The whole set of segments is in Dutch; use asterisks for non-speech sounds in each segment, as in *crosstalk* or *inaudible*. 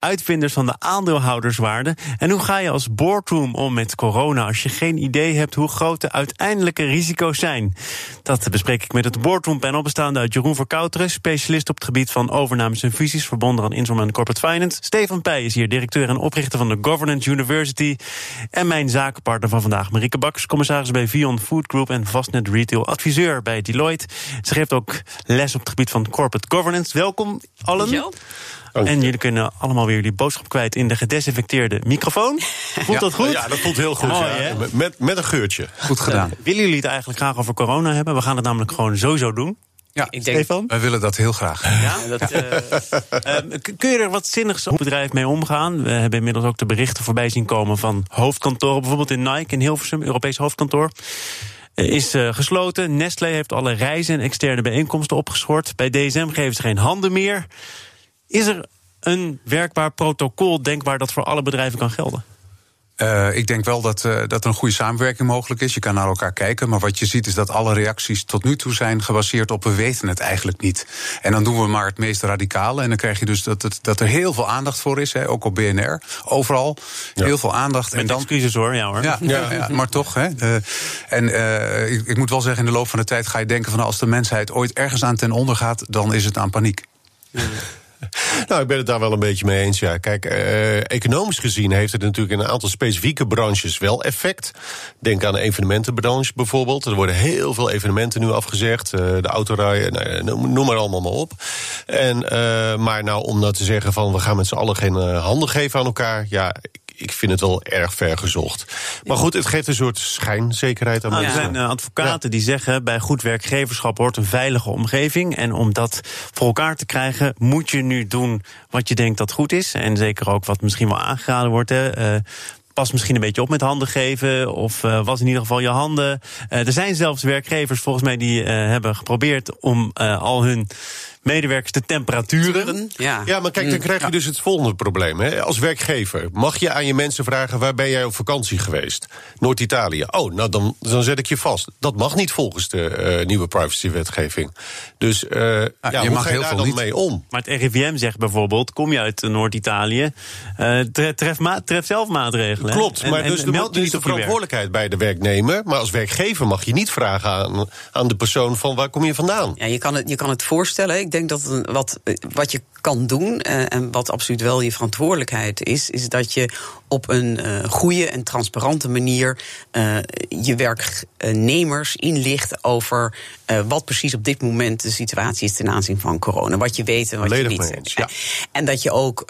Uitvinders van de aandeelhouderswaarde. En hoe ga je als boardroom om met corona als je geen idee hebt hoe groot de uiteindelijke risico's zijn? Dat bespreek ik met het boardroom panel bestaande uit Jeroen Verkouteren, specialist op het gebied van overnames en fusies verbonden aan Insom en Corporate Finance. Stefan Peij is hier, directeur en oprichter van de Governance University. En mijn zakenpartner van vandaag, Marieke Baks, commissaris bij Vion Food Group en Vastnet Retail adviseur bij Deloitte. Ze geeft ook les op het gebied van corporate governance. Welkom allen. En jullie kunnen allemaal weer jullie boodschap kwijt in de gedesinfecteerde microfoon. *laughs* Voelt dat goed? Ja, dat voelt heel goed. Mooi, ja. Met, met een geurtje. Goed gedaan. Willen jullie het eigenlijk graag over corona hebben? We gaan het namelijk gewoon sowieso doen. Ja, Ik denk, Stefan? wij willen dat heel graag. Ja? dat, eh, Ehm, k- kun je er wat zinnigs op bedrijf mee omgaan? We hebben inmiddels ook de berichten voorbij zien komen van hoofdkantoren. Bijvoorbeeld in Nike in Hilversum, Europees hoofdkantoor. eh, Is eh, gesloten. Nestlé heeft alle reizen en externe bijeenkomsten opgeschort. Bij DSM geven ze geen handen meer. Is er een werkbaar protocol denkbaar dat voor alle bedrijven kan gelden? Eh, ik denk wel dat, eh, dat er een goede samenwerking mogelijk is. Je kan naar elkaar kijken. Maar wat je ziet is dat alle reacties tot nu toe zijn gebaseerd op we weten het eigenlijk niet. En dan doen we maar het meest radicale. En dan krijg je dus dat, het, dat er heel veel aandacht voor is. Hè, ook op BNR. Overal. Heel veel aandacht. Met en dan, excuses hoor, ja hoor. Ja, ja. ja, maar toch. Hè. Eh, en eh, ik, ik moet wel zeggen, in de loop van de tijd ga je denken van als de mensheid ooit ergens aan ten onder gaat, dan is het aan paniek. *laughs* Nou, ik ben het daar wel een beetje mee eens. Ja. Kijk, eh, economisch gezien heeft het natuurlijk in een aantal specifieke branches wel effect. Denk aan de evenementenbranche bijvoorbeeld. Er worden heel veel evenementen nu afgezegd. eh, de autorijden, nou, noem maar allemaal maar op. En, eh, maar nou, om nou te zeggen van we gaan met z'n allen geen eh, handen geven aan elkaar. Ja, ik, vind het wel erg ver gezocht. Maar goed, het geeft een soort schijnzekerheid aan Nou, er mensen. zijn eh, advocaten die zeggen bij goed werkgeverschap hoort een veilige omgeving. En om dat voor elkaar te krijgen, moet je nu doen wat je denkt dat goed is. En zeker ook wat misschien wel aangeraden wordt. Hè. Eh, Pas misschien een beetje op met handen geven. Of eh, was in ieder geval je handen. Er zijn zelfs werkgevers volgens mij die hebben geprobeerd om al hun medewerkers de temperaturen. ja. Ja, maar kijk, dan krijg je dus het volgende probleem. Hè. Als werkgever mag je aan je mensen vragen... waar ben jij op vakantie geweest? Noord-Italië. Oh, nou, dan, dan zet ik je vast. Dat mag niet volgens de eh, nieuwe privacywetgeving. Dus eh, ja, je hoe mag ga je heel daar veel dan niet. mee om? Maar het RIVM zegt bijvoorbeeld: kom je uit Noord-Italië, eh, tre- tref, zelf maatregelen. Klopt, En- maar en dus dus niet de verantwoordelijkheid bij de werknemer. Maar als werkgever mag je niet vragen aan, aan de persoon... van waar kom je vandaan? Ja, je kan het, je kan het voorstellen. Ik denk dat wat, eh, wat je kan doen, eh, en wat absoluut wel je verantwoordelijkheid is, is dat je op een eh, goede en transparante manier eh, je werknemers inlicht over eh, wat precies op dit moment de situatie is ten aanzien van corona. Wat je weet en wat je niet eens, ja. En dat je ook,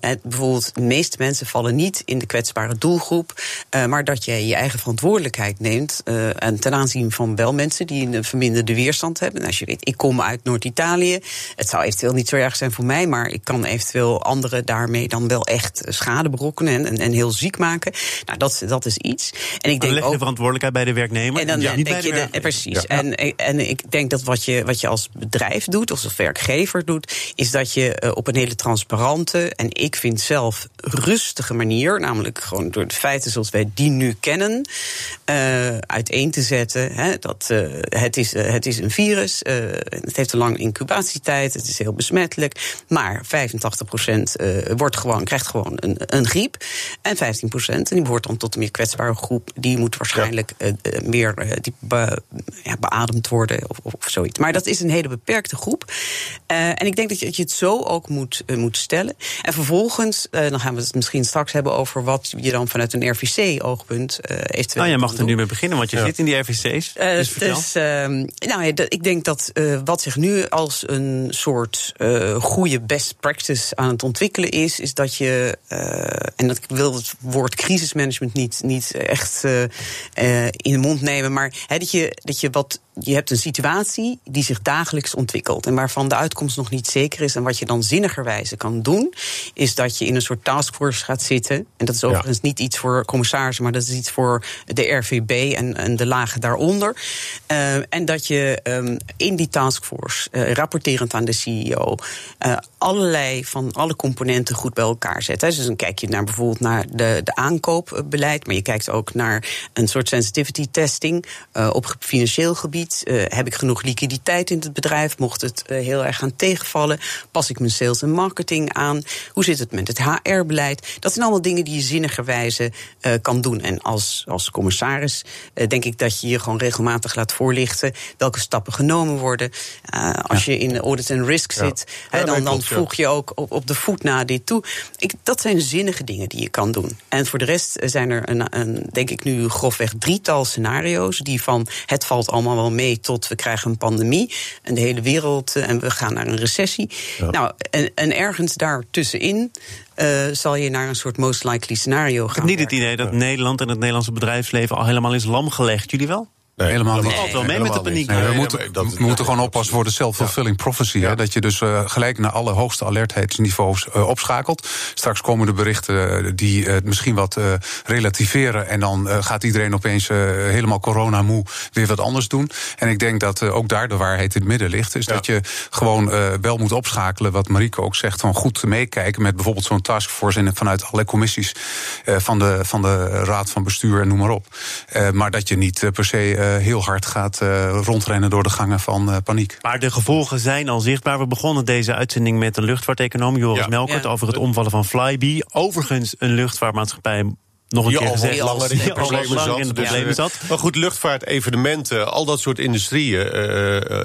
het, bijvoorbeeld, de meeste mensen vallen niet in de kwetsbare doelgroep, maar dat je je eigen verantwoordelijkheid neemt. en ten aanzien van wel mensen die een verminderde weerstand hebben. En als je weet, ik kom uit Noord-Italië. Het zou eventueel niet zo erg zijn voor mij, maar ik kan eventueel anderen daarmee dan wel echt schade berokkenen en, en, en heel ziek maken. Nou, dat, dat is iets. En ik denk leg je ook. de verantwoordelijkheid bij de werknemer. En dan ja, niet denk bij de je, de- werkgever. precies. En, en ik denk dat wat je, wat je als bedrijf doet, of als werkgever doet, is dat je eh, op een hele transparante en ik vind zelf rustige manier, namelijk gewoon door de feiten zoals wij die nu kennen, eh, uiteen te zetten. Hè, dat eh, het, is, het is een virus, het heeft een lange incubatietijd, het is heel besmettelijk, maar 85% eh, wordt gewoon, krijgt gewoon een, een griep. En 15% en die behoort dan tot een meer kwetsbare groep, die moet waarschijnlijk eh, eh, meer eh, die be- ja, beademd worden of, of, of zoiets. Maar dat is een hele beperkte groep. Eh, en ik denk dat je, dat je het zo ook moet, moet stellen. En vervolgens, eh, dan gaan we het misschien straks hebben over wat je dan vanuit een RVC-oogpunt eh eventueel. Nou, jij mag er doen. nu mee beginnen, want je zit in die RVC's. Dus vertel. dus, ehm, nou ik denk dat eh, wat zich nu als een soort eh, goede best practice aan het ontwikkelen is, is dat je, eh, en dat ik wil het woord crisismanagement niet, niet echt eh, eh, in de mond nemen, maar dat, je, dat je wat je hebt een situatie die zich dagelijks ontwikkelt en waarvan de uitkomst nog niet zeker is. En wat je dan zinnigerwijze kan doen, is dat je in een soort taskforce gaat zitten. En dat is overigens niet iets voor commissarissen, maar dat is iets voor de RVB en, en de lagen daaronder. Uh, en dat je um, in die taskforce, uh, rapporterend aan de CEO, uh, allerlei van alle componenten goed bij elkaar zet. Dus dan kijk je naar bijvoorbeeld naar de, de aankoopbeleid, maar je kijkt ook naar een soort sensitivity testing op financieel gebied. Uh, heb ik genoeg liquiditeit in het bedrijf? Mocht het uh, heel erg gaan tegenvallen? Pas ik mijn sales en marketing aan? Hoe zit het met het HR-beleid? Dat zijn allemaal dingen die je zinnigerwijze kan doen. En als, als commissaris denk ik dat je je gewoon regelmatig laat voorlichten welke stappen genomen worden. als ja. je in audit en risk ja. zit, ja, dan, dan voeg je ook op, op de voet na dit toe. Ik, dat zijn zinnige dingen die je kan doen. En voor de rest zijn er, een, een, denk ik nu grofweg drietal scenario's... die van het valt allemaal wel mee tot we krijgen een pandemie... en de hele wereld en we gaan naar een recessie. Ja. Nou, en, en ergens daartussenin uh, zal je naar een soort most likely scenario gaan. Ik heb niet het idee dat Nederland en het Nederlandse bedrijfsleven al helemaal is lam gelegd. Jullie wel? Nee, helemaal niet. valt wel mee met de paniek. Nee, we moeten, dat, we moeten gewoon oppassen voor de self-fulfilling prophecy. Ja. Hè, dat je dus uh, gelijk naar alle hoogste alertheidsniveaus uh, opschakelt. Straks komen de berichten die het misschien wat relativeren. En dan gaat iedereen opeens helemaal corona-moe weer wat anders doen. En ik denk dat ook daar de waarheid in het midden ligt. Is ja. dat je gewoon wel moet opschakelen. Wat Marieke ook zegt. Van goed meekijken met bijvoorbeeld zo'n taskforce. En vanuit allerlei commissies van, de, van de Raad van Bestuur en noem maar op. maar dat je niet per se heel hard gaat uh, rondrennen door de gangen van uh, paniek. Maar de gevolgen zijn al zichtbaar. We begonnen deze uitzending met een luchtvaarteconoom, Joris ja. Melkert, ja. over het omvallen van Flybe. Overigens een luchtvaartmaatschappij nog een die keer al gezegd. langer in de problemen zat. in de problemen dus, zat. Maar goed, luchtvaart, evenementen, al dat soort industrieën, uh,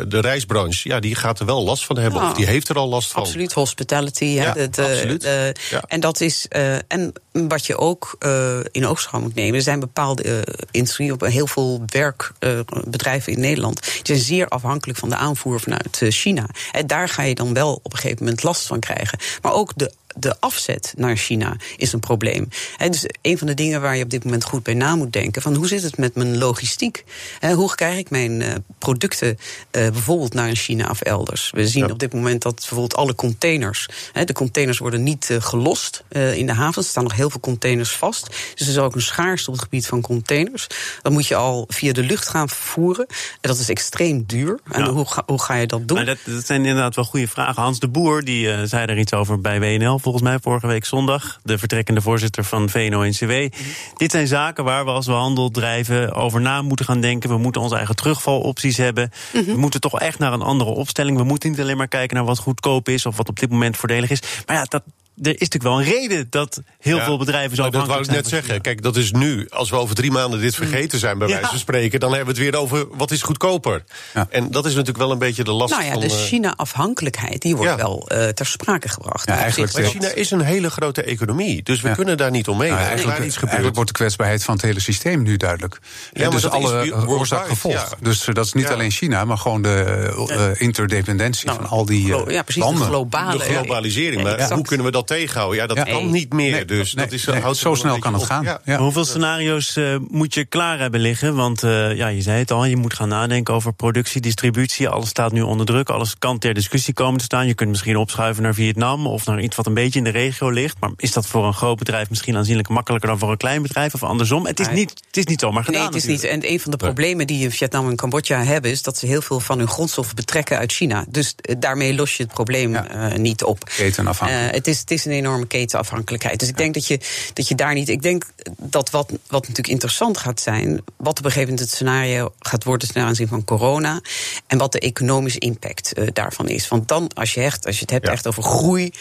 de reisbranche, ja, die gaat er wel last van hebben. Ja, of die heeft er al last van. Absoluut, hospitality. Ja, de, absoluut. De, ja. En dat is. Uh, en wat je ook uh, in oogschouw moet nemen, er zijn bepaalde uh, industrieën, heel veel werkbedrijven in Nederland, die zijn zeer afhankelijk van de aanvoer vanuit China. En daar ga je dan wel op een gegeven moment last van krijgen. Maar ook de de afzet naar China is een probleem. He, dus een van de dingen waar je op dit moment goed bij na moet denken: van hoe zit het met mijn logistiek? He, hoe krijg ik mijn uh, producten uh, bijvoorbeeld naar China of elders? We zien ja. op dit moment dat bijvoorbeeld alle containers, he, de containers worden niet uh, gelost in de havens. Er staan nog heel veel containers vast. Dus er is ook een schaarste op het gebied van containers. Dan moet je al via de lucht gaan vervoeren. En dat is extreem duur. En ja. hoe, ga, hoe ga je dat doen? Maar dat, dat zijn inderdaad wel goede vragen. Hans de Boer die zei er iets over bij WNL volgens mij vorige week zondag. De vertrekkende voorzitter van VNO-NCW. Mm. Dit zijn zaken waar we als we handel drijven over na moeten gaan denken. We moeten onze eigen terugvalopties hebben. Mm -hmm. We moeten toch echt naar een andere opstelling. We moeten niet alleen maar kijken naar wat goedkoop is of wat op dit moment voordelig is. Maar ja, dat, er is natuurlijk wel een reden dat heel ja, veel bedrijven zo Dat wou ik net zeggen. Kijk, dat is nu. Als we over drie maanden dit vergeten zijn, bij ja. wijze van spreken, dan hebben we het weer over wat is goedkoper. Ja. En dat is natuurlijk wel een beetje de last nou ja, van. De China-afhankelijkheid die wordt wel uh, ter sprake gebracht. Ja, eigenlijk maar China is een hele grote economie, dus we kunnen daar niet omheen. Nou, eigenlijk, wordt de kwetsbaarheid van het hele systeem nu duidelijk. Ja, dus alle oorzaak gevolg. Dus uh, dat is niet alleen China, maar gewoon de uh, interdependentie nou, van al die ja, precies, landen. De, globale, de globalisering. Maar hoe kunnen we dat tegenhouden? Ja, dat ja, kan niet meer. Nee, dus nee, dat is, nee, houdt zo snel kan het gaan. Ja. Ja. Hoeveel scenario's uh, moet je klaar hebben liggen? Want uh, ja, je zei het al, je moet gaan nadenken over productie, distributie. Alles staat nu onder druk. Alles kan ter discussie komen te staan. Je kunt misschien opschuiven naar Vietnam of naar iets wat een beetje in de regio ligt. Maar is dat voor een groot bedrijf misschien aanzienlijk makkelijker dan voor een klein bedrijf of andersom? Het is niet, het is niet zomaar gedaan. Nee, het is niet. En een van de problemen die in Vietnam en Cambodja hebben, is dat ze heel veel van hun grondstoffen betrekken uit China. Dus uh, daarmee los je het probleem ja. niet op. Ketenafhankelijk. het, is, het is een enorme ketenafhankelijkheid. Dus ik denk dat je, dat je daar niet. Ik denk dat wat, wat natuurlijk interessant gaat zijn. wat op een gegeven moment het scenario gaat worden ten aanzien van corona. en wat de economische impact uh, daarvan is. Want dan, als je, echt, als je het hebt ja. echt over groei.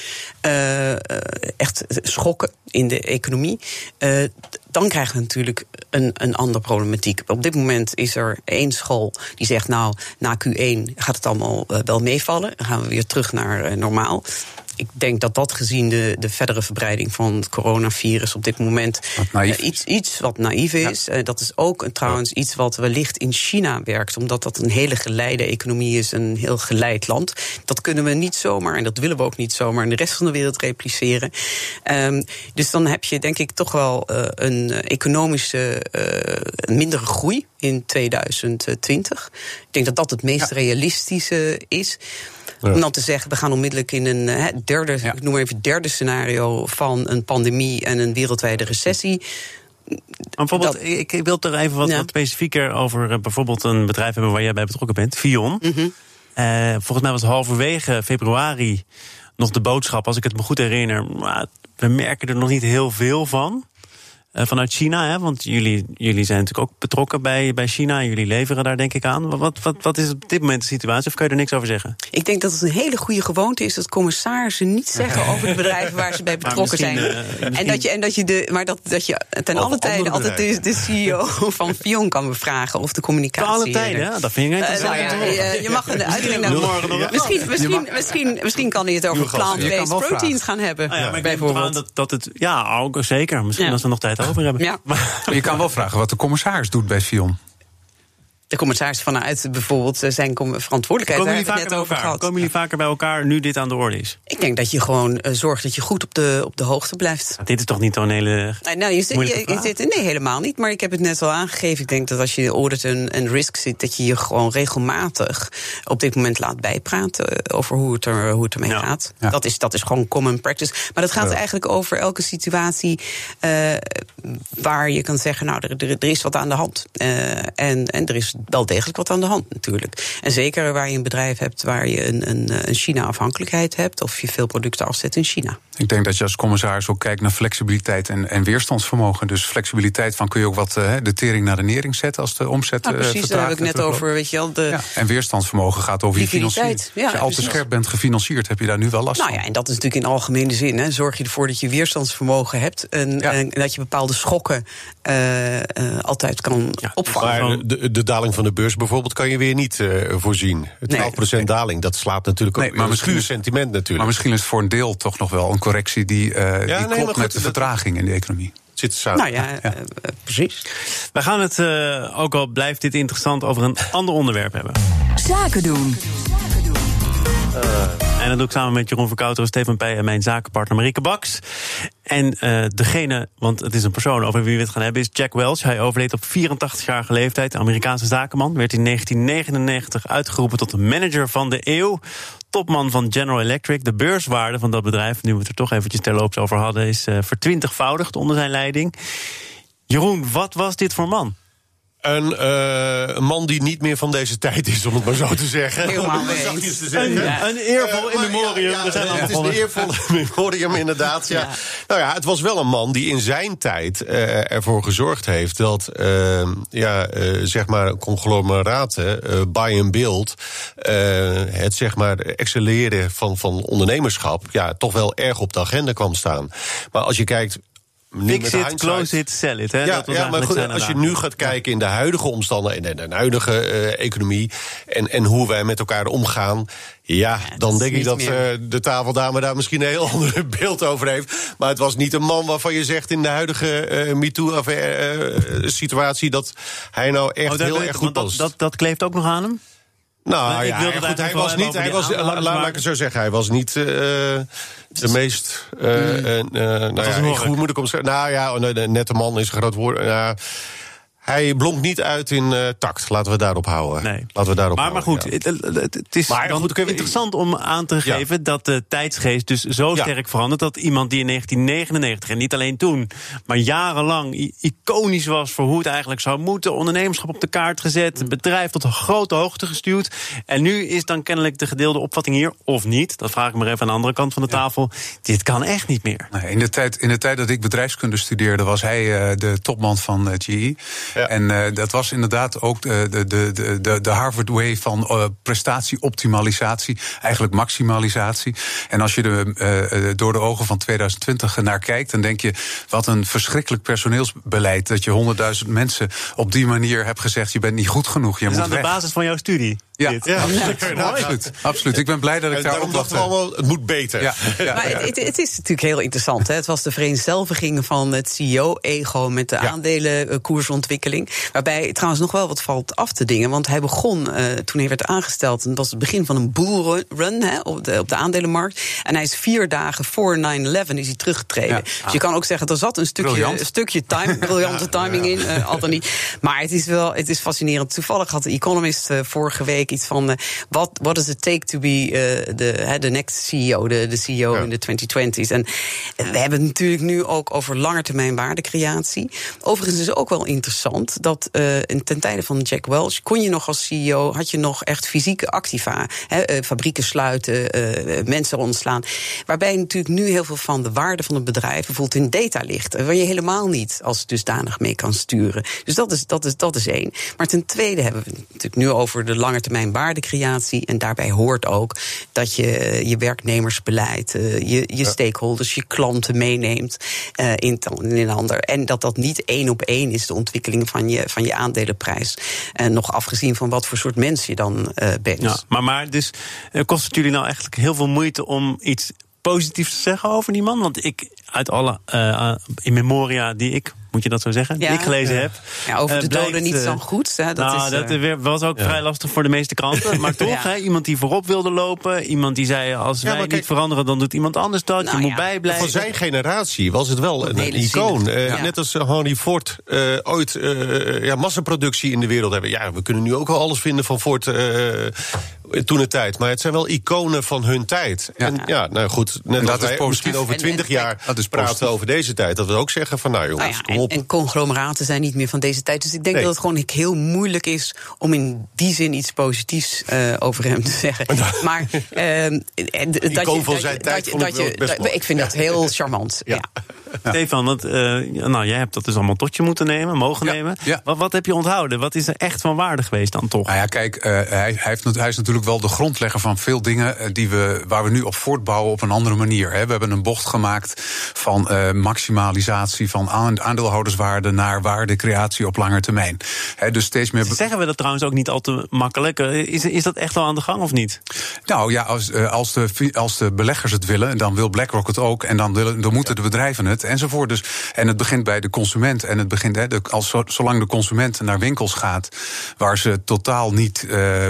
Uh, echt schokken in de economie. Uh, dan krijgen we natuurlijk een, een andere problematiek. Op dit moment is er één school die zegt: Nou, na Q1 gaat het allemaal wel meevallen. Dan gaan we weer terug naar normaal. Ik denk dat dat gezien de, de verdere verbreiding van het coronavirus op dit moment uh, iets, iets wat naïef is. Ja. Uh, dat is ook een, trouwens iets wat wellicht in China werkt, omdat dat een hele geleide economie is, een heel geleid land. Dat kunnen we niet zomaar, en dat willen we ook niet zomaar, in de rest van de wereld repliceren. Um, dus dan heb je denk ik toch wel uh, een economische mindere groei in 2020. Ik denk dat dat het meest ja. realistische is. Ja. Om dan te zeggen, we gaan onmiddellijk in een he, derde, ja. ik noem maar even derde scenario van een pandemie en een wereldwijde recessie. bijvoorbeeld, dat, ik, ik wil er even wat, ja. wat specifieker over uh, bijvoorbeeld een bedrijf hebben waar jij bij betrokken bent, Vion. Mm -hmm. uh, volgens mij was halverwege februari nog de boodschap, als ik het me goed herinner. Maar we merken er nog niet heel veel van. Uh, vanuit China, hè? want jullie, jullie zijn natuurlijk ook betrokken bij, bij China. Jullie leveren daar denk ik aan. Wat, wat, wat is op dit moment de situatie? Of kan je er niks over zeggen? Ik denk dat het een hele goede gewoonte is dat commissarissen niet zeggen over de bedrijven waar ze bij *laughs* betrokken zijn. Uh, en dat je, en dat je de, maar dat, dat je ten alle tijden altijd de, de, CEO *laughs* van Fion kan bevragen of de communicatie. Ten alle tijden, ja, dat vind ik interessant. Uh, nou ja, je mag een uitleg *laughs* misschien, misschien, misschien, misschien kan hij het over plant-based proteins gaan hebben. Ah, ja, maar bijvoorbeeld. Dat, dat het, ja, ook zeker. Misschien ja. als we nog tijd over hebben. Ja. Maar je kan wel vragen wat de commissaris doet bij Fion. De commissaris vanuit bijvoorbeeld zijn verantwoordelijkheid. Komen jullie, vaker bij elkaar? Komen jullie vaker bij elkaar nu dit aan de orde is? Ik denk dat je gewoon uh, zorgt dat je goed op de, op de hoogte blijft. Maar dit is toch niet zo'n hele. Nee, nou, je, je, je zit, nee, helemaal niet. Maar ik heb het net al aangegeven. Ik denk dat als je audit en, en risk zit, dat je je gewoon regelmatig op dit moment laat bijpraten over hoe het, er, hoe het ermee ja. gaat. Ja. Dat, is, dat is gewoon common practice. Maar dat gaat ja. eigenlijk over elke situatie uh, waar je kan zeggen, nou, er, er, er is wat aan de hand. Uh, en, en er is wel degelijk wat aan de hand natuurlijk. En zeker waar je een bedrijf hebt waar je een, een, een China-afhankelijkheid hebt, of je veel producten afzet in China. Ik denk dat je als commissaris ook kijkt naar flexibiliteit en, en weerstandsvermogen. Dus flexibiliteit van kun je ook wat uh, de tering naar de nering zetten als de omzet nou, precies, daar heb ik net over, weet je wel. De ja, en weerstandsvermogen gaat over je financiering. Ja, als je al te scherp bent gefinancierd, heb je daar nu wel last nou van. Ja, en dat is natuurlijk in algemene zin. Hè. Zorg je ervoor dat je weerstandsvermogen hebt en, ja. en dat je bepaalde schokken uh, altijd kan ja, opvangen. Maar de, de daling van de beurs bijvoorbeeld kan je weer niet uh, voorzien. 12% nee, daling, dat slaat natuurlijk nee, ook maar misschien is, sentiment natuurlijk. Maar misschien is het voor een deel toch nog wel een correctie die, uh, ja, die nee, klopt goed, met de vertraging in de economie. Zit samen. Nou ja, ja. Uh, precies. We gaan het, uh, ook al blijft dit interessant, over een ander onderwerp hebben. Zaken doen. Uh, en dat doe ik samen met Jeroen Verkouter, Stefan Pij en mijn zakenpartner Marieke Baks. En uh, degene, want het is een persoon over wie we het gaan hebben, is Jack Welch. Hij overleed op 84-jarige leeftijd. Amerikaanse zakenman. Werd in 1999 uitgeroepen tot de manager van de eeuw. Topman van General Electric. De beurswaarde van dat bedrijf, nu we het er toch eventjes terloops over hadden, is uh, vertwintigvoudigd onder zijn leiding. Jeroen, wat was dit voor man? Een, uh, een, man die niet meer van deze tijd is, om het maar zo te zeggen. Helemaal te zeggen. Een, ja. een eervol in memoriam. Ja, ja, We zijn het is een eervol *laughs* memoriam, inderdaad. Ja. Nou ja, het was wel een man die in zijn tijd uh, ervoor gezorgd heeft dat uh, ja, zeg maar conglomeraten, buy and build, het zeg maar excelleren van, van ondernemerschap, ja, toch wel erg op de agenda kwam staan. Maar als je kijkt Fix it, close it, sell it. Hè? Ja, ja maar goed, als je nu gaat kijken in de huidige omstandigheden... en de huidige uh, economie en, en hoe wij met elkaar omgaan... Ja, ja dan denk ik dat uh, de tafeldame daar misschien een heel *laughs* ander beeld over heeft. Maar het was niet een man waarvan je zegt in de huidige uh, MeToo-situatie... dat hij nou echt oh, heel erg goed dat, past. Dat, dat kleeft ook nog aan hem? Nou ja, ja goed, hij was niet. Hij was, la, laat ik het zo zeggen, hij was niet uh, de meest. Uh, mm. uh, nou ja, hoe moet ik omschrijven? Nou ja, een nette man is een groot woord. Hij blonk niet uit in uh, tact. Laten we daarop houden. Nee. Laten we daarop maar, houden, maar goed, ja. het, het, is maar, dan goed, interessant om aan te geven... Ja. dat de tijdsgeest dus zo ja. sterk verandert... dat iemand die in 1999, en niet alleen toen... maar jarenlang iconisch was voor hoe het eigenlijk zou moeten... ondernemerschap op de kaart gezet, het bedrijf tot een grote hoogte gestuurd... en nu is dan kennelijk de gedeelde opvatting hier, of niet... dat vraag ik maar even aan de andere kant van de tafel... dit kan echt niet meer. Nee, in, de tijd, in de tijd dat ik bedrijfskunde studeerde... was hij uh, de topman van uh, GE... Ja. En uh, dat was inderdaad ook de, de, de, de, de Harvard way van uh, prestatieoptimalisatie, eigenlijk maximalisatie. En als je er uh, door de ogen van 2020 naar kijkt, dan denk je: wat een verschrikkelijk personeelsbeleid. Dat je honderdduizend mensen op die manier hebt gezegd: je bent niet goed genoeg. Je dat is moet aan weg. de basis van jouw studie. Ja, dit. Ja, absoluut. Ja. absoluut. absoluut. Ik ben blij dat ik daar daarom dachten we allemaal, het moet beter. Ja, *laughs* ja, Maar ja. het, het- is natuurlijk heel interessant. Hè? Het was de vereenzelviging van het CEO-ego met de Ja. aandelenkoersontwikkeling. Waarbij trouwens nog wel wat valt af te dingen. Want hij begon eh, toen hij werd aangesteld. En dat was het begin van een bullrun hè, op, de, op de aandelenmarkt. En hij is vier dagen voor 9-11 is hij teruggetreden. Ja. Dus je kan ook zeggen, er zat een stukje, Briljant. een stukje time, *laughs* briljante timing in. eh altijd niet. Maar het is wel het is fascinerend. Toevallig had de Economist eh, vorige week iets van... eh, wat what does it take to be eh, the, hè, the next CEO, de, de CEO Ja. in de 2020s. En we hebben het natuurlijk nu ook over langetermijn waardecreatie. Overigens is het ook wel interessant dat eh, in- ten tijde van Jack Welch... kon je nog als CEO, had je nog echt fysieke activa. Hè, fabrieken sluiten, mensen ontslaan. Waarbij natuurlijk nu heel veel van de waarde van een bedrijf... bijvoorbeeld in data ligt. Waar je helemaal niet als dusdanig mee kan sturen. Dus dat is, dat is, dat is één. Maar ten tweede hebben we het natuurlijk nu over de waardecreatie. En daarbij hoort ook dat je je werknemersbeleid, eh, je, je stakeholders, je klanten meeneemt eh, in, in een ander. En dat dat niet één op één is, de ontwikkeling van je, van je aandelenprijs. En nog afgezien van wat voor soort mens je dan eh, bent. Ja, maar, maar dus eh, kost het jullie nou eigenlijk heel veel moeite om iets positiefs te zeggen over die man? Want ik, uit alle eh, in memoria die ik, moet je dat zo zeggen, die Ja. ik gelezen heb. Ja, over eh, de doden niet eh, zo goed. Hè, dat nou, is, dat eh, was ook vrij lastig voor de meeste kranten. *laughs* Maar toch, Ja. hè, iemand die voorop wilde lopen. Iemand die zei, als Ja, wij kijk- niet veranderen, dan doet iemand anders dat. Nou je moet ja, bijblijven. Van zijn generatie was het wel een, icoon. Eh. Net als Henry Ford eh, ooit eh, ja, massaproductie in de wereld hebben. Ja, we kunnen nu ook wel alles vinden van Ford eh, toen de tijd. Maar het zijn wel iconen van hun tijd. Ja. En ja, nou goed, net En als dat wij misschien over En- en twintig jaar dat is praten over deze tijd. Dat we ook zeggen van nou jongens, Nou ja, kom en, op. en conglomeraten zijn niet meer van deze tijd. Dus ik denk Nee. dat het gewoon heel moeilijk is om in die zin iets positiefs eh, over hem te zeggen. *laughs* Maar ehm, en d- dat Icoon je, van zijn tijd dat je- vond ik dat wel je- best dat- mooi. Ik vind dat heel charmant. Ja. Ja. Stefan, want, eh, nou, jij hebt dat dus allemaal tot je moeten nemen, mogen Ja, nemen. ja. Wat, wat heb je onthouden? Wat is er echt van waarde geweest dan toch? Nou ja, kijk, eh, hij, hij, heeft, hij is natuurlijk wel de grondlegger van veel dingen eh, die we, waar we nu op voortbouwen op een andere manier. Hè. We hebben een bocht gemaakt van eh, maximalisatie van aan- aandeelhouderswaarde naar waardecreatie op lange termijn. Hè, dus steeds meer. Zeggen we dat trouwens ook niet al te makkelijk? Eh, Is, is dat echt al aan de gang of niet? Nou ja, als, als, de, als de beleggers het willen, dan wil BlackRock het ook. En dan, willen, dan moeten de bedrijven het enzovoort. Dus, en het begint bij de consument. En het begint, hè, de, als, zo- zolang de consument naar winkels gaat, waar ze totaal niet eh,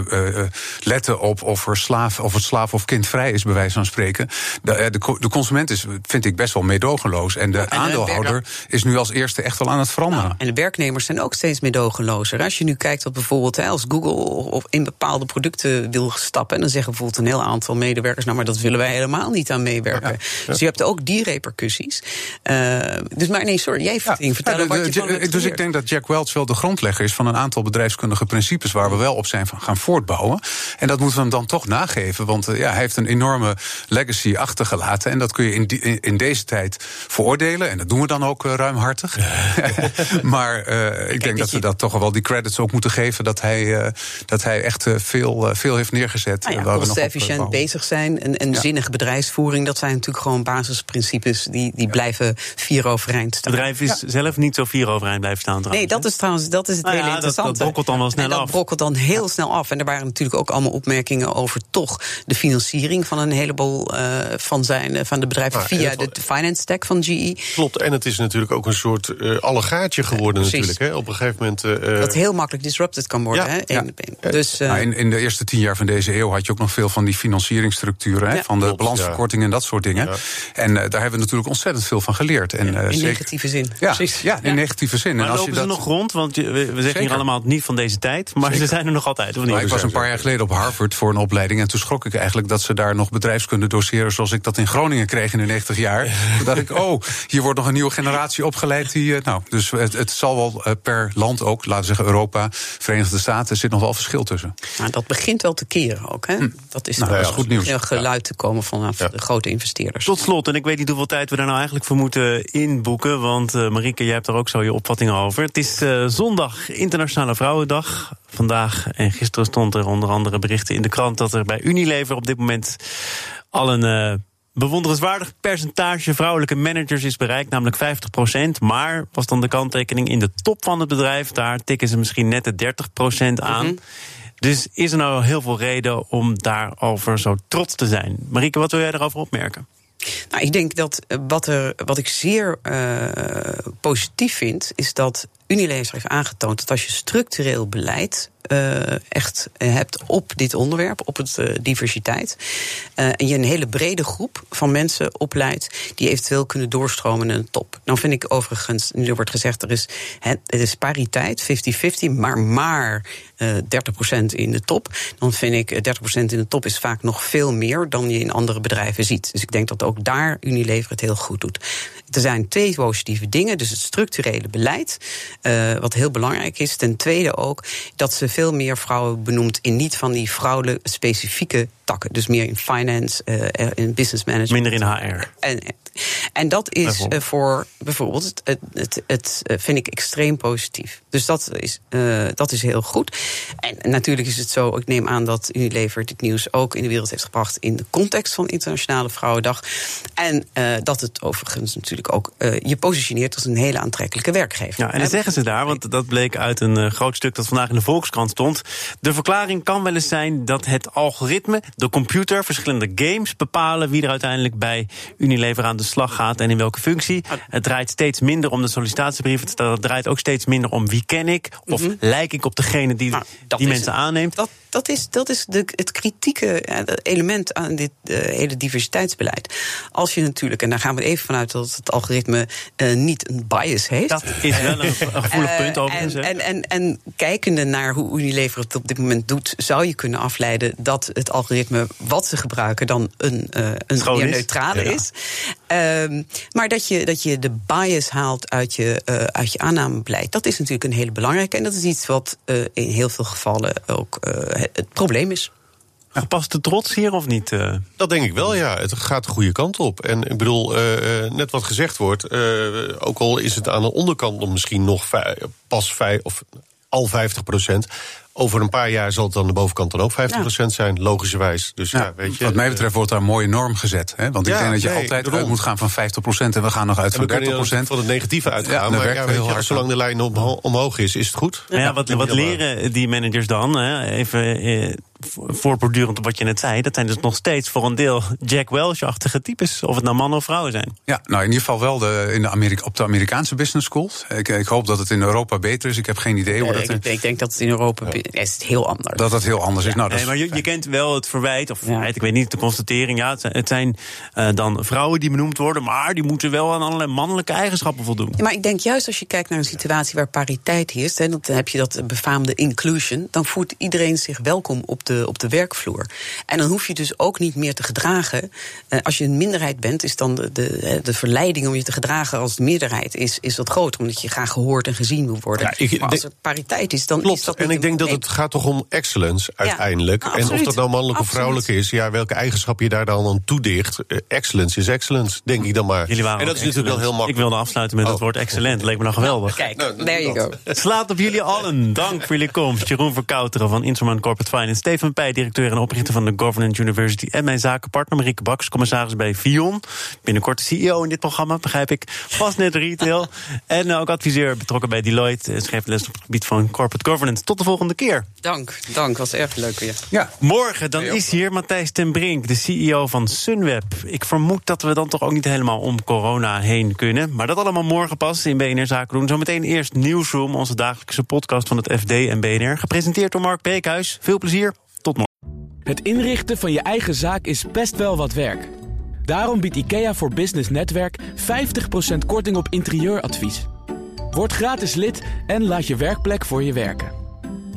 letten op of, er slaaf, of het slaaf of kind vrij is, bij wijze van spreken. De, eh, de, co- de consument is, vind ik, best wel meedogenloos. En de de aandeelhouder is nu als eerste echt wel aan het veranderen. Nou, en de werknemers zijn ook steeds meedogenlozer. Als je nu kijkt op bijvoorbeeld hè, als Google of in bepaalde producten wil stappen, en dan zeggen bijvoorbeeld een heel aantal medewerkers, nou maar dat willen wij helemaal niet aan meewerken. Dus je hebt ook die repercussies. Eh, dus maar nee, sorry, jij Ja, ging vertellen ja, de- wat je van Dus ik denk dat Jack Welch wel de grondlegger is van een aantal bedrijfskundige principes waar we wel op zijn van gaan voortbouwen. En dat moeten we hem dan toch nageven, want eh, ja, hij heeft een enorme legacy achtergelaten. En dat kun je in, die- in, deze tijd veroordelen. En dat doen we dan ook eh, ruimhartig. *laughs* maar eh, ik denk dat je- we dat toch wel die credits ook moeten geven dat hij, eh, dat hij echt veel, veel heeft neergezet. Nou eh, ja, op, kostenefficiënt bezig zijn en, en Ja. zinnige bedrijfsvoering, dat zijn natuurlijk gewoon basisprincipes die, die blijven vier overeind Het staan. bedrijf is zelf niet zo vier overeind blijven staan Nee, dat is trouwens dat is het Nou hele dat- interessante. dat brokkelt dan wel snel en dat af. brokkelt dan heel snel af. En er waren natuurlijk ook allemaal opmerkingen over toch de financiering van een heleboel eh, van, zijn, eh, van de bedrijven Nou, via de, finance stack van GE. Klopt, en het is natuurlijk ook een soort eh allegaatje geworden natuurlijk. Hè. Op een gegeven moment... eh, Dat heel makkelijk disrupted kan worden. ja, hè, één. Dus, eh, Nou, in, in de eerste tien jaar van deze eeuw had je ook nog veel van die financieringsstructuren, hè, van de Klopt, balansverkorting en dat soort dingen. Ja. En eh, daar hebben we natuurlijk ontzettend veel van geleerd. En, eh, in zeker- negatieve zin. Ja, Precies. ja, in negatieve zin. Maar en als lopen je ze dat, nog rond? Want je- we we zeggen Zeker. hier allemaal niet van deze tijd. Maar ze zijn er nog altijd, of niet? Nou, ik was een paar jaar geleden op Harvard voor een opleiding. En toen schrok ik eigenlijk dat ze daar nog bedrijfskunde doseren. zoals ik dat in Groningen kreeg in de 90 jaar. Toen dacht ik, oh, hier wordt nog een nieuwe generatie opgeleid. Die, eh, nou, dus het, het zal wel eh, per land ook, laten we zeggen Europa, Verenigde Staten, er zit nog wel verschil tussen. Maar dat begint wel te keren ook. Hè? Dat is Nou, er dat is goed nieuws. heel geluid te komen vanaf de grote investeerders. Tot slot, en ik weet niet hoeveel tijd we daar nou eigenlijk voor moeten inboeken. Want uh, Marieke, jij hebt er ook zo je opvattingen over. Het is uh, zondag, Internationale Vrouwendag. Vandaag en gisteren stond er onder andere berichten in de krant dat er bij Unilever op dit moment al een. Uh, bewonderenswaardig percentage vrouwelijke managers is bereikt, namelijk 50%. Maar was dan de kanttekening in de top van het bedrijf, daar tikken ze misschien net de 30% aan. Mm -hmm. Dus is er nou heel veel reden om daarover zo trots te zijn? Marieke, wat wil jij erover opmerken? Nou, ik denk dat eh, wat, er, wat ik zeer uh, positief vind, is dat Unilever heeft aangetoond dat als je structureel beleid echt hebt op dit onderwerp, op het uh, diversiteit. Uh, en je een hele brede groep van mensen opleidt die eventueel kunnen doorstromen naar de top. Dan vind ik overigens, nu wordt gezegd, er is, het is pariteit, 50-50, maar maar 30% in de top. Dan vind ik 30% in de top is vaak nog veel meer dan je in andere bedrijven ziet. Dus ik denk dat ook daar Unilever het heel goed doet. Er zijn twee positieve dingen. Dus het structurele beleid, wat heel belangrijk is. Ten tweede ook dat ze veel meer vrouwen benoemt in niet van die vrouwelijke specifieke takken. Dus meer in finance, uh, in business management. Minder in HR. En, en dat is uh, voor bijvoorbeeld, het, het, het, het, vind ik extreem positief. Dus dat is, uh, dat is heel goed. En natuurlijk is het zo, ik neem aan dat Unilever dit nieuws ook in de wereld heeft gebracht in de context van Internationale Vrouwendag. En uh, dat het overigens natuurlijk ook je positioneert als een hele aantrekkelijke werkgever. Ja, en dat zeggen ze daar, want dat bleek uit een groot stuk dat vandaag in de Volkskrant stond. De verklaring kan wel eens zijn dat het algoritme, de computer, verschillende games bepalen wie er uiteindelijk bij Unilever aan de slag gaat en in welke functie. Het draait steeds minder om de sollicitatiebrieven. Het draait ook steeds minder om wie ken ik of mm -hmm. lijk ik op degene die nou, die mensen aanneemt. Dat, dat is, dat is de, het kritieke element aan dit uh, hele diversiteitsbeleid. Als je natuurlijk, en daar gaan we even vanuit dat het algoritme uh, niet een bias heeft. Dat is wel een, gevoelig punt overigens. En, en, en, en kijkende naar hoe Unilever het op dit moment doet, zou je kunnen afleiden dat het algoritme wat ze gebruiken dan een, een meer neutrale ja. is. Um, maar dat je, dat je de bias haalt uit je, uh, uit je aannamebeleid, dat is natuurlijk een hele belangrijke. En dat is iets wat uh, in heel veel gevallen ook uh, het probleem is. Gepaste trots hier of niet? Dat denk ik wel, ja. Het gaat de goede kant op. En ik bedoel, net wat gezegd wordt, ook al is het aan de onderkant nog misschien nog pas vijf of al 50 procent. Over een paar jaar zal het dan de bovenkant dan ook 50% ja. zijn, logischerwijs. Dus ja, ja, weet je, wat mij betreft wordt daar een mooie norm gezet. Hè? Want ik denk dat je nee, altijd uit moet gaan van 50% en we gaan nog uit van 30%. van het negatieve uitgaan, maar ja, weet je, zolang de lijn omhoog is, is het goed. Ja, wat, wat leren die managers dan? Hè? Even eh, voortbordurend op wat je net zei, dat zijn dus nog steeds voor een deel Jack Welch-achtige types. Of het nou mannen of vrouwen zijn. Ja, nou in ieder geval wel de, in de Amerika, op de Amerikaanse business schools. Ik, ik, hoop dat het in Europa beter is. Ik heb geen idee hoe dat... Ik, ik denk dat het in Europa ja. Is het heel anders. Dat het heel anders is. Nou, dat nee, maar je, je, kent wel het verwijt, of verwijt, ik weet niet, de constatering. Ja, het zijn, het zijn uh, dan vrouwen die benoemd worden, maar die moeten wel aan allerlei mannelijke eigenschappen voldoen. Ja, maar ik denk juist als je kijkt naar een situatie waar pariteit heerst, hè, dan heb je dat befaamde inclusion, dan voelt iedereen zich welkom op de, op de werkvloer. En dan hoef je dus ook niet meer te gedragen. Uh, als je een minderheid bent, is dan de, de, de verleiding om je te gedragen als de meerderheid is, is wat groter. Omdat je graag gehoord en gezien wil worden. Ja, ik, maar als er pariteit is, dan klopt. is dat. En ik denk dat het gaat toch om excellence uiteindelijk. Ja, en of dat nou mannelijk absoluut. of vrouwelijk is, ja, welke eigenschappen je daar dan aan toedicht. Uh, excellence is excellence, denk ik dan maar. Jullie waren en dat is excellent. natuurlijk wel heel makkelijk. Ik wilde afsluiten met oh. het woord excellent. Leek me nou geweldig. Kijk, nou, there you go. Het slaat op jullie allen. Dank voor jullie komst. Jeroen Verkouteren van Instrument Corporate Finance. Steven Pij, directeur en oprichter van de Governance University. En mijn zakenpartner Marieke Baks, commissaris bij Vion. Binnenkort de CEO in dit programma, begrijp ik. Vastnet Retail. en ook adviseur betrokken bij Deloitte. Schrijft les op het gebied van corporate governance. Tot de volgende keer. Dank, dank. Was erg leuk weer. Ja. Morgen dan is hier Matthijs ten Brink, de CEO van Sunweb. Ik vermoed dat we dan toch ook niet helemaal om corona heen kunnen. Maar dat allemaal morgen pas in BNR Zaken doen. Zometeen eerst Newsroom, onze dagelijkse podcast van het FD en BNR. Gepresenteerd door Mark Beekhuis. Veel plezier. Tot morgen. Het inrichten van je eigen zaak is best wel wat werk. Daarom biedt IKEA voor Business Netwerk 50% korting op interieuradvies. Word gratis lid en laat je werkplek voor je werken.